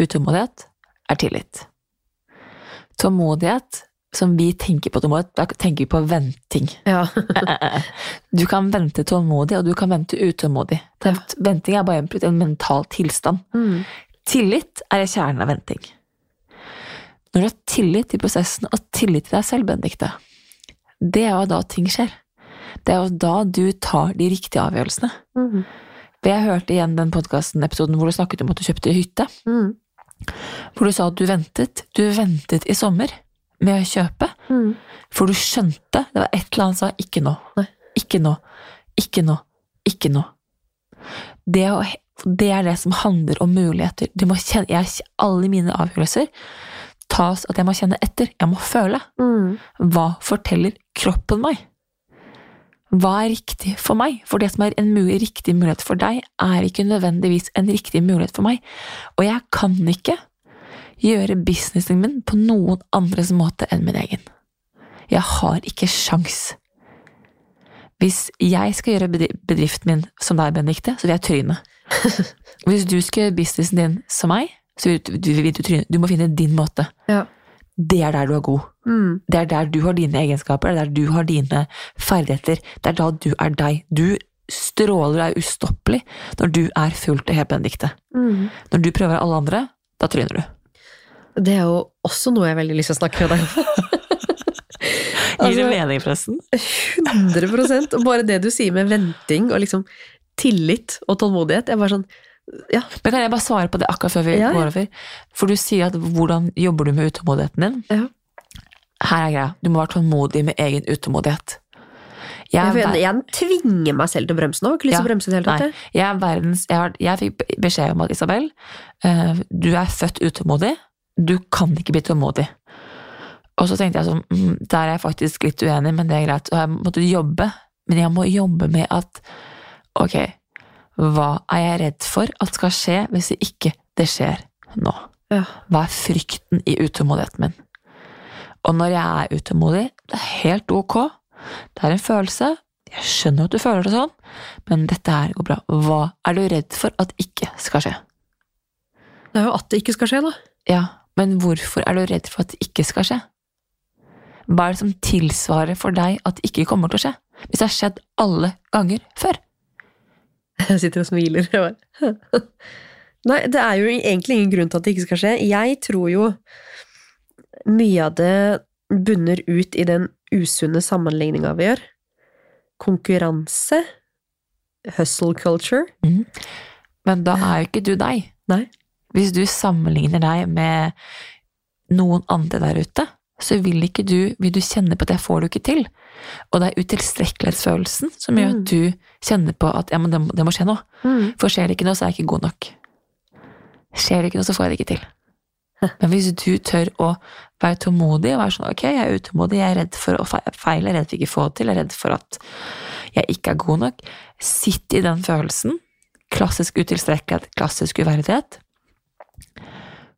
utålmodighet er tillit. Tålmodighet, som vi tenker på tålmodighet, da tenker vi på venting. Ja. Du kan vente tålmodig, og du kan vente utålmodig. Ja. Venting er bare en, en mental tilstand. Mm. Tillit er kjernen av venting. Når du har tillit til prosessen og tillit til deg selv, Benedicte, det er jo da ting skjer. Det er jo da du tar de riktige avgjørelsene. Mm. Jeg hørte igjen den podkasten-episoden hvor du snakket om at du kjøpte hytte. Mm. Hvor du sa at du ventet. Du ventet i sommer med å kjøpe. Mm. For du skjønte Det var et eller annet som sa 'ikke nå'. Nei. Ikke nå. Ikke nå. Ikke nå. Det, det er det som handler om muligheter. Kjenne, jeg, alle mine avgjørelser tas at jeg må kjenne etter. Jeg må føle. Mm. Hva forteller kroppen meg? Hva er riktig for meg? For det som er en mulig, riktig mulighet for deg, er ikke nødvendigvis en riktig mulighet for meg. Og jeg kan ikke gjøre businessen min på noen andres måte enn min egen. Jeg har ikke sjans. Hvis jeg skal gjøre bedriften min som deg, Benedikte, så vil jeg tryne. Hvis du skal gjøre businessen din som meg, så vil du, vil du tryne. Du må finne din måte. Ja. Det er der du er god. Mm. Det er der du har dine egenskaper, det er der du har dine ferdigheter. Det er da du er deg. Du stråler og er ustoppelig når du er fullt og helt Benedikte. Mm. Når du prøver alle andre, da tryner du. Det er jo også noe jeg har veldig lyst til å snakke med deg om. Gir det Altså- mening, forresten? 100 Og bare det du sier med venting og liksom tillit og tålmodighet. Jeg er bare sånn Ja. Men kan jeg bare svare på det akkurat før vi Ja, ja. går over? For du sier at hvordan jobber du med utålmodigheten din? Ja. Her er greia. Du må være tålmodig med egen utålmodighet. Jeg Jeg, jeg tvinger meg selv til å bremse nå. Har ikke lyst til å bremse i det hele tatt. Jeg. jeg er verdens Jeg, fikk beskjed om at Isabel, eh, du er født utålmodig. Du kan ikke bli tålmodig. Og så tenkte jeg sånn, mm, der er jeg faktisk litt uenig, men det er greit. Og jeg måtte jobbe, men jeg må jobbe med at ok, hva er jeg redd for at skal skje hvis ikke det skjer nå? Ja. Hva er frykten i utålmodigheten min? Og når jeg er utålmodig, det er helt ok. Det er en følelse. Jeg skjønner at du føler det sånn, men dette her går bra. Hva er du redd for at ikke skal skje? Det er jo at det ikke skal skje, da. Ja, men hvorfor er du redd for at det ikke skal skje? Hva er det som tilsvarer for deg at det ikke kommer til å skje? Hvis det har skjedd alle ganger før? Jeg sitter og smiler. Jeg bare, Nei, det er jo egentlig ingen grunn til at det ikke skal skje. Jeg tror jo mye av det bunner ut i den usunne sammenligninga vi gjør. Konkurranse. Hustle culture. Men da er jo ikke du deg. Nei. Hvis du sammenligner deg med noen andre der ute, så vil ikke du, vil du kjenne på at det får du ikke til. Og det er utilstrekkelighetsfølelsen som gjør Mm. at du kjenner på at ja, men det, må- det må skje noe. Mm. For skjer det ikke noe, så er jeg ikke god nok. Skjer det ikke noe, så får jeg det ikke til. Men hvis du tør å være tålmodig og være sånn ok, jeg er utålmodig, jeg er redd for å feile, jeg er redd for ikke å få det til, jeg er redd for at jeg ikke er god nok, sitt i den følelsen, klassisk utilstrekkelighet, klassisk uverdighet,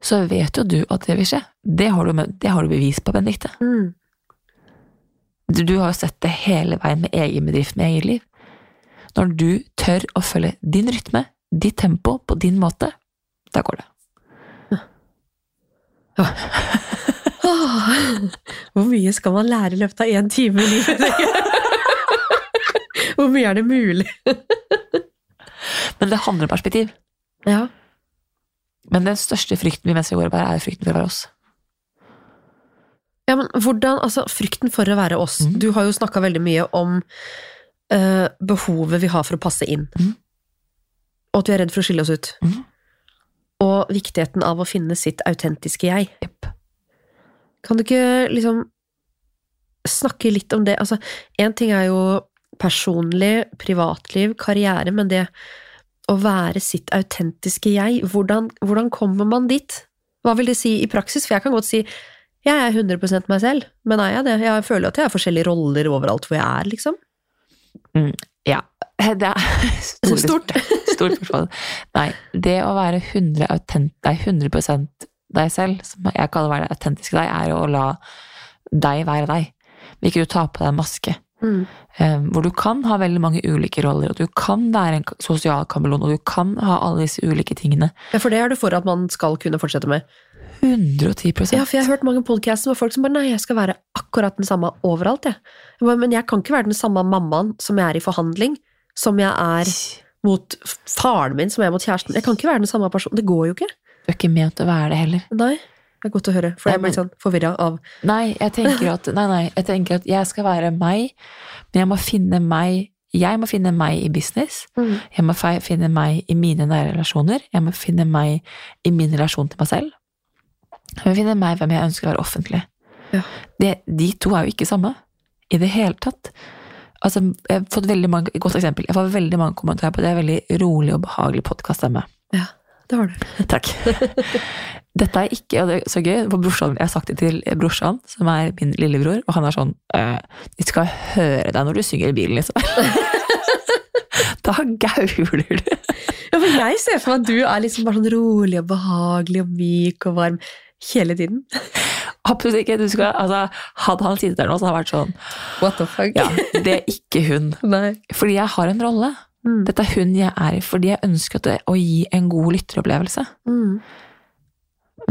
så vet jo du at det vil skje. Det har du, det har du bevis på, Benedicte. Mm. Du, du har jo sett det hele veien med egen bedrift, med eget liv. Når du tør å følge din rytme, ditt tempo, på din måte, da går det. Hvor mye skal man lære i løpet av én time i livet? Hvor mye er det mulig? Men det handler om perspektiv. Ja. Men den største frykten vi mennesker går og bærer, er frykten for å være oss. ja, men hvordan, altså Frykten for å være oss. Mm. Du har jo snakka veldig mye om uh, behovet vi har for å passe inn. Mm. Og at vi er redd for å skille oss ut. Mm. Og viktigheten av å finne sitt autentiske jeg. Yep. Kan du ikke liksom snakke litt om det? Altså, én ting er jo personlig, privatliv, karriere, men det å være sitt autentiske jeg, hvordan, hvordan kommer man dit? Hva vil det si i praksis? For jeg kan godt si jeg er 100% meg selv, men er jeg det? Jeg føler at jeg har forskjellige roller overalt hvor jeg er, liksom. Ja. Det er stort. Stort. Stort spørsmål. Nei, det å være 100, autent, nei, 100 deg selv, som jeg kaller å være autentisk deg, er å la deg være deg. Vil ikke du ta på deg en maske. Mm. eh, hvor du kan ha veldig mange ulike roller, og du kan være en sosial kameleon, og du kan ha alle disse ulike tingene. Ja, for det er du for at man skal kunne fortsette med. 110% Ja, for jeg har hørt mange podcaster med folk som bare nei, jeg skal være akkurat den samme overalt, jeg. jeg. bare, Men jeg kan ikke være den samme mammaen som jeg er i forhandling, som jeg er mot faren min, som jeg er mot kjæresten. Jeg kan ikke være den samme personen. Det går jo ikke. Du er ikke ment å være det heller. Nei. Det er godt å høre, for jeg blir litt sånn forvirra av Nei, jeg at, nei, nei, jeg tenker at jeg skal være meg, men jeg må finne meg jeg må finne meg i business, Mm. jeg må finne meg i mine nære relasjoner, jeg må finne meg i min relasjon til meg selv. Jeg må finne meg hvem jeg ønsker å være offentlig. Ja. Det, de to er jo ikke samme i det hele tatt. Altså, jeg har fått veldig mange, godt eksempel, jeg får veldig mange kommentarer på det, det er veldig rolig og behagelig podcaststemme. Ja, det har du. Takk. Dette er ikke, og det er så gøy, brorsan, jeg har sagt det til brorsan, som er min lillebror, og han er sånn øh, De skal høre deg når du synger i bilen, liksom. da gauler du. Ja, for jeg ser for meg at du er liksom bare sånn rolig og behagelig og myk og varm hele tiden. Absolutt ikke. Du skal, altså, hadde han sittet der nå, så hadde han vært sånn What the fuck? Ja, det er ikke hun. Nei. Fordi jeg har en rolle. Mm. Dette er hun jeg er i, fordi jeg ønsker å gi en god lytteropplevelse. Mm.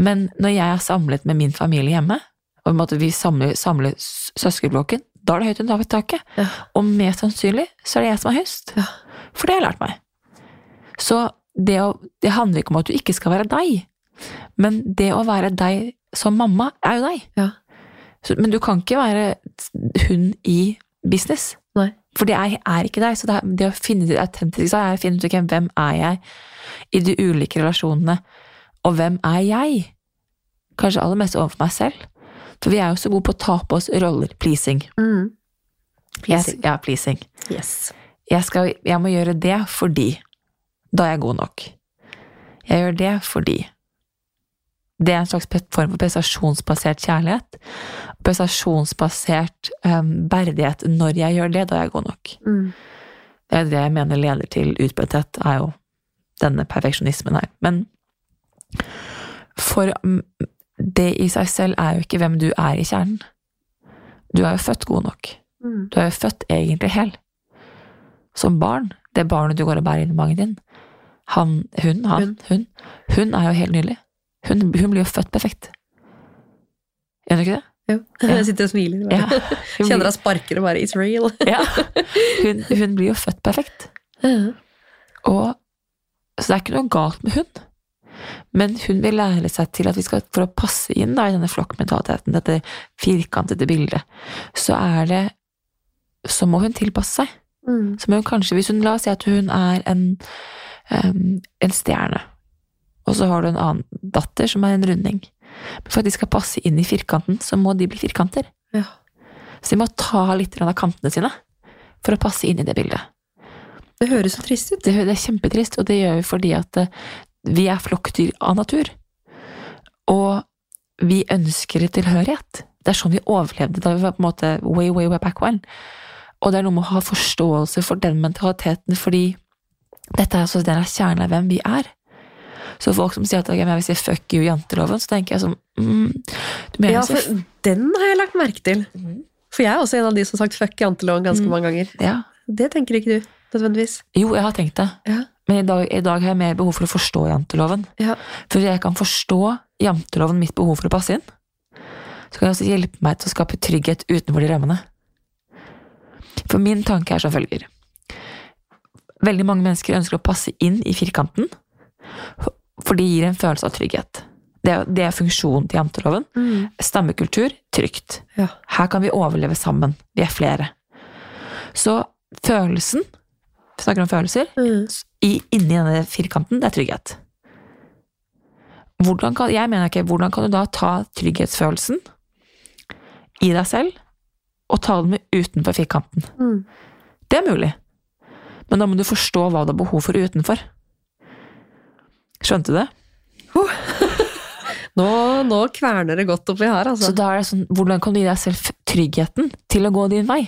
Men når jeg er samlet med min familie hjemme, og vi samler, samler søskenblokken, da er det høyt under taket. Ja. Og mest sannsynlig så er det jeg som er høyest. Ja. For det har jeg lært meg. Så det, å, det handler ikke om at du ikke skal være deg, men det å være deg som mamma er jo deg. Ja. Så, men du kan ikke være hun i business. Nei. For det er, er ikke deg. Så det, er, det å finne det autentiske er å finne ut okay, hvem er jeg i de ulike relasjonene, og hvem er jeg? Kanskje aller mest overfor meg selv. For vi er jo så gode på å ta på oss roller. Pleasing. Mm. Jeg, ja, pleasing. Yes. Jeg, skal, jeg må gjøre det fordi. Da er jeg god nok. Jeg gjør det fordi. Det er en slags form for prestasjonsbasert kjærlighet. Prestasjonsbasert um, verdighet. Når jeg gjør det, da er jeg god nok. Mm. Det er det jeg mener leder til utbrenthet, er jo denne perfeksjonismen her. Men for mm, det i seg selv er jo ikke hvem du er i kjernen. Du er jo født god nok. Mm. Du er jo født egentlig hel. Som barn. Det barnet du går og bærer inn i magen din. Han, hun, han, hun. Hun er jo helt nydelig. Hun, hun blir jo født perfekt. Gjør hun ikke det? Jo. Ja. Jeg sitter og smiler. Ja. Bare. Hun Kjenner hun sparker og bare It's real. ja. hun, hun blir jo født perfekt. Ja. Og, så det er ikke noe galt med hun. Men hun vil lære seg til at vi skal, for å passe inn da, i denne flokkmentaliteten, dette firkantede bildet, så er det Så må hun tilpasse seg. Mm. Så må hun kanskje, hvis hun La oss si at hun er en, um, en stjerne, og så har du en annen datter som er en runding. Men for at de skal passe inn i firkanten, så må de bli firkanter. Ja. Så de må ta litt av kantene sine for å passe inn i det bildet. Det høres så trist ut. Det, det er kjempetrist, og det gjør vi fordi at eh, vi er flokkdyr av natur. Og vi ønsker tilhørighet. Det er sånn vi overlevde da vi var på en måte way, way, way back when. Og det er noe med å ha forståelse for den mentaliteten, fordi dette er altså den er kjernen av hvem vi er. Så folk som sier at jeg vil si fuck you janteloven, så tenker jeg sånn mm, Ja, så for den har jeg lagt merke til. For jeg er også en av de som har sagt fuck janteloven ganske mange ganger. Ja. Det tenker ikke du, nødvendigvis. Jo, jeg har tenkt det. Ja. Men i dag, i dag har jeg mer behov for å forstå janteloven. Ja. For jeg kan forstå janteloven mitt behov for å passe inn. Så kan det også hjelpe meg til å skape trygghet utenfor de rammene. For min tanke er som følger. Veldig mange mennesker ønsker å passe inn i firkanten, for det gir en følelse av trygghet. Det det er funksjonen til janteloven. Stammekultur, trygt. Ja. Her kan vi overleve sammen. Vi er flere. Så følelsen, vi snakker om følelser, Mm. i, inni denne firkanten, det er trygghet. Hvordan kan, jeg mener ikke, hvordan kan du da ta trygghetsfølelsen i deg selv og ta den med utenfor firkanten? Mm. Det er mulig, men da må du forstå hva du har behov for utenfor. Skjønte du det? Nå, nå kverner det godt oppi her, altså. Så da er det sånn, hvordan kan du gi deg selv tryggheten til å gå din vei?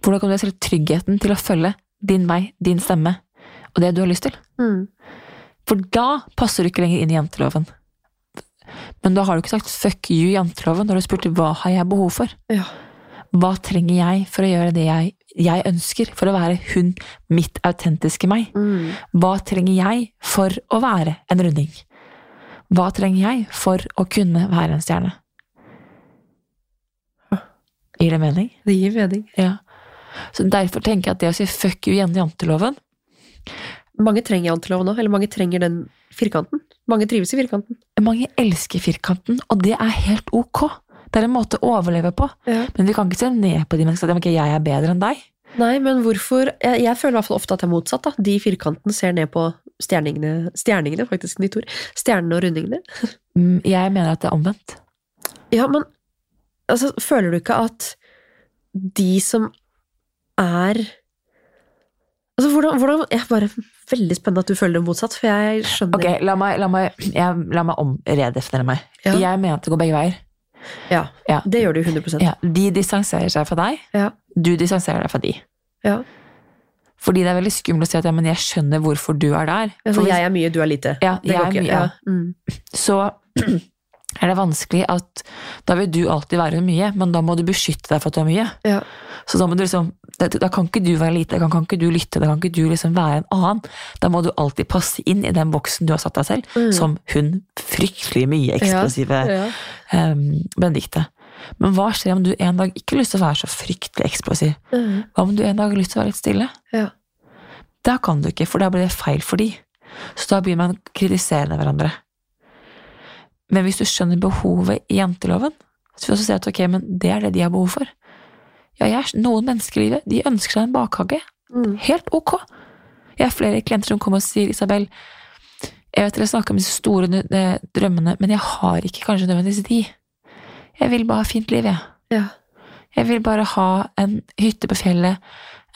Hvordan kan du gi deg selv tryggheten til å følge din vei, din stemme, og det du har lyst til? Mm. For da passer du ikke lenger inn i janteloven. Men da har du ikke sagt 'fuck you, janteloven', har du spurt 'hva har jeg behov for'? Ja. Hva trenger jeg for å gjøre det jeg, jeg ønsker, for å være hun, mitt autentiske meg? Mm. Hva trenger jeg for å være en runding? Hva trenger jeg for å kunne være en stjerne? Gir det mening? Det gir mening. Ja. Så Derfor tenker jeg at det å si 'fuck you' igjen i janteloven Mange trenger janteloven òg, eller mange trenger den firkanten. Mange trives i firkanten. Mange elsker firkanten, og det er helt ok. Det er en måte å overleve på. Ja. Men vi kan ikke se ned på de menneskene og at jeg er bedre enn deg. Nei, men hvorfor Jeg, jeg føler i hvert fall ofte at det er motsatt. da. De firkanten ser ned på stjerningene, stjerningene faktisk, nytt ord. Stjernene og rundingene. Mm, Jeg mener at det er omvendt. Ja, men altså, føler du ikke at de som er Altså, hvordan, hvordan Jeg er bare veldig spennende at du føler det motsatt, for jeg skjønner Ok, La meg, la meg, jeg, la meg omredefinere meg. Ja. Jeg mener at det går begge veier. Ja, Ja. det gjør du 100 Ja, de distanserer seg fra deg, Ja. du distanserer deg fra de. ja. Fordi det er veldig skummelt å si at ja, men jeg skjønner hvorfor du er der. Ja, For hvis- jeg er mye, du er lite. Ja, Det jeg går er mye, ja. Ja. Mm. så er det vanskelig at da vil du alltid være mye, men da må du beskytte deg for at du er mye. Ja. Så da liksom, da, kan ikke du være lite, da kan, ikke du lytte, da kan ikke du liksom være en annen. Da må du alltid passe inn i den boksen du har satt deg selv, Mm. som hun fryktelig mye eksplosive Ja. um, Benedikte. Men hva skjer om du en dag ikke har lyst til å være så fryktelig eksplosiv? Mm. Hva om du en dag har lyst til å være litt stille? Ja. Da kan du ikke, for da blir det feil for de. Så da begynner man å kritisere hverandre. Men hvis du skjønner behovet i janteloven, så vil du også si at ok, men det er det de har behov for. Ja, jeg, noen mennesker i livet, de ønsker seg en bakhage. Mm. Helt ok. Jeg har flere klienter som kommer og sier, Isabel, jeg vet dere snakker om disse store eh, drømmene, men jeg har ikke kanskje nødvendigvis de. Jeg vil bare ha fint liv, jeg. Ja. Jeg vil bare ha en hytte på fjellet,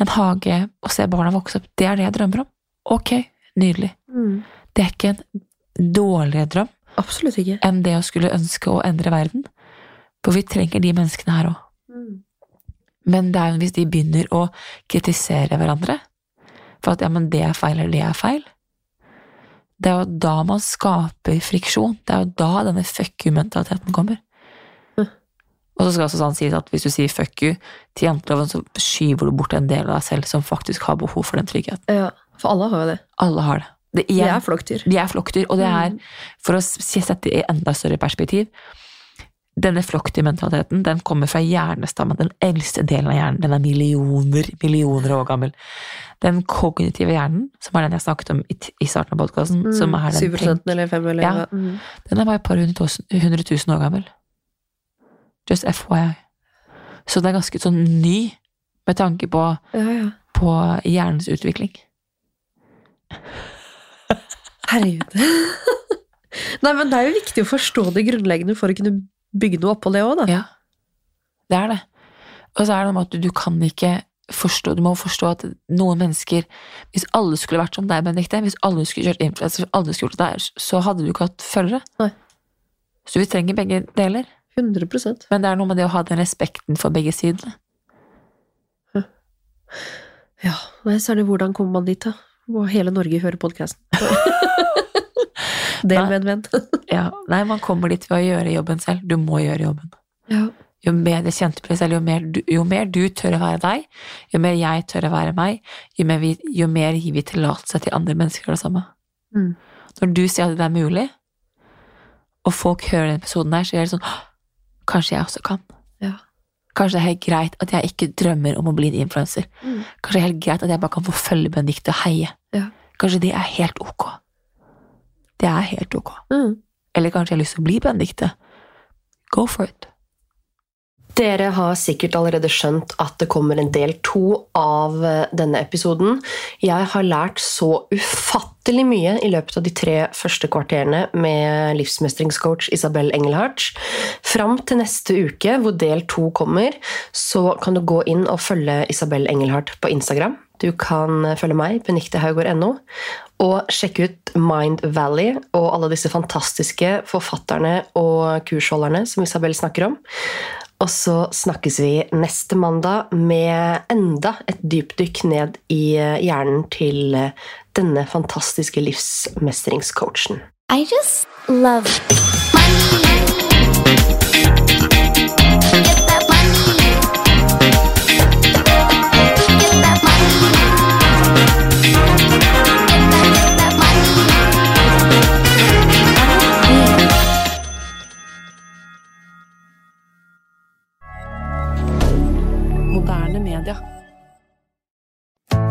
en hage, og se barna vokse opp. Det er det jeg drømmer om. Ok, nydelig. Mm. Det er ikke en dårligere drøm Absolutt ikke. enn det å skulle ønske å endre verden. For vi trenger de menneskene her òg. Mm. Men det er jo hvis de begynner å kritisere hverandre for at ja, men det er feil, eller det er feil. Det er jo da man skaper friksjon. Det er jo da denne fuck you-mentaliteten kommer. Mm. Og så skal også sånn sies at hvis du sier fuck you til janteloven, så skyver du bort en del av deg selv som faktisk har behov for den tryggheten. Ja. For alle har jo det. Alle har det. Det er, de er flokkdyr. de er flokkdyr, og det er, Mm. for å sette det i enda større perspektiv, denne flokktyrmentaliteten, den kommer fra hjernestammen, den eldste delen av hjernen. Den er millioner, millioner år gammel. Den kognitive hjernen, som er den jeg snakket om i, i starten av podkasten, Mm. er den 7 tenk- eller 5 eller Ja. Mm. Den er bare et par hundre tusen, hundre tusen år gammel. Just FYI. Så det er ganske sånn ny, med tanke på, Ja, ja. på hjernens utvikling. Herregud. Nei, men det er jo viktig å forstå det grunnleggende for å kunne bygge noe oppå det òg, da. Ja, det er det. Og så er det noe med at du, du kan ikke forstå, du må forstå at noen mennesker Hvis alle skulle vært som deg, Benedicte, hvis alle skulle kjørt influenser, hvis alle skulle gjort det der, så hadde du ikke hatt følgere. Nei. Så vi trenger begge deler. 100% Men det er noe med det å ha den respekten for begge sidene. Ja, så er det hvordan kommer man dit, da? Må hele Norge høre podkasten. Del med en venn. Ja, nei, man kommer dit ved å gjøre jobben selv. Du må gjøre jobben. Ja. Jo mer det kjente på selv, jo mer, du, jo mer du tør å være deg, jo mer jeg tør å være meg, jo mer, vi, jo mer gir vi tillatelse til andre mennesker å gjøre det samme. Mm. Når du sier at det er mulig, og folk hører den episoden her, så er det sånn Kanskje jeg også kan. Ja. Kanskje det er helt greit at jeg ikke drømmer om å bli en influenser. Mm. Kanskje det er helt greit at jeg bare kan få følge Benedicte og heie. Ja. Kanskje det er helt ok. Det er helt ok. Mm. Eller kanskje jeg har lyst til å bli Benedicte. Go for it. Dere har sikkert allerede skjønt at det kommer en del to av eh, denne episoden. Jeg har lært så ufattelig mye i løpet av de tre første kvarterene med livsmestringscoach Isabel Engelhardt. Fram til neste uke, hvor del to kommer, så kan du gå inn og følge Isabel Engelhardt på Instagram. Du kan følge meg, beniktehaugård.no, og sjekke ut Mind Valley og alle disse fantastiske forfatterne og kursholderne som Isabel snakker om. Og så snakkes vi neste mandag med enda et dypdykk ned i hjernen til denne fantastiske livsmestringscoachen. I just love money.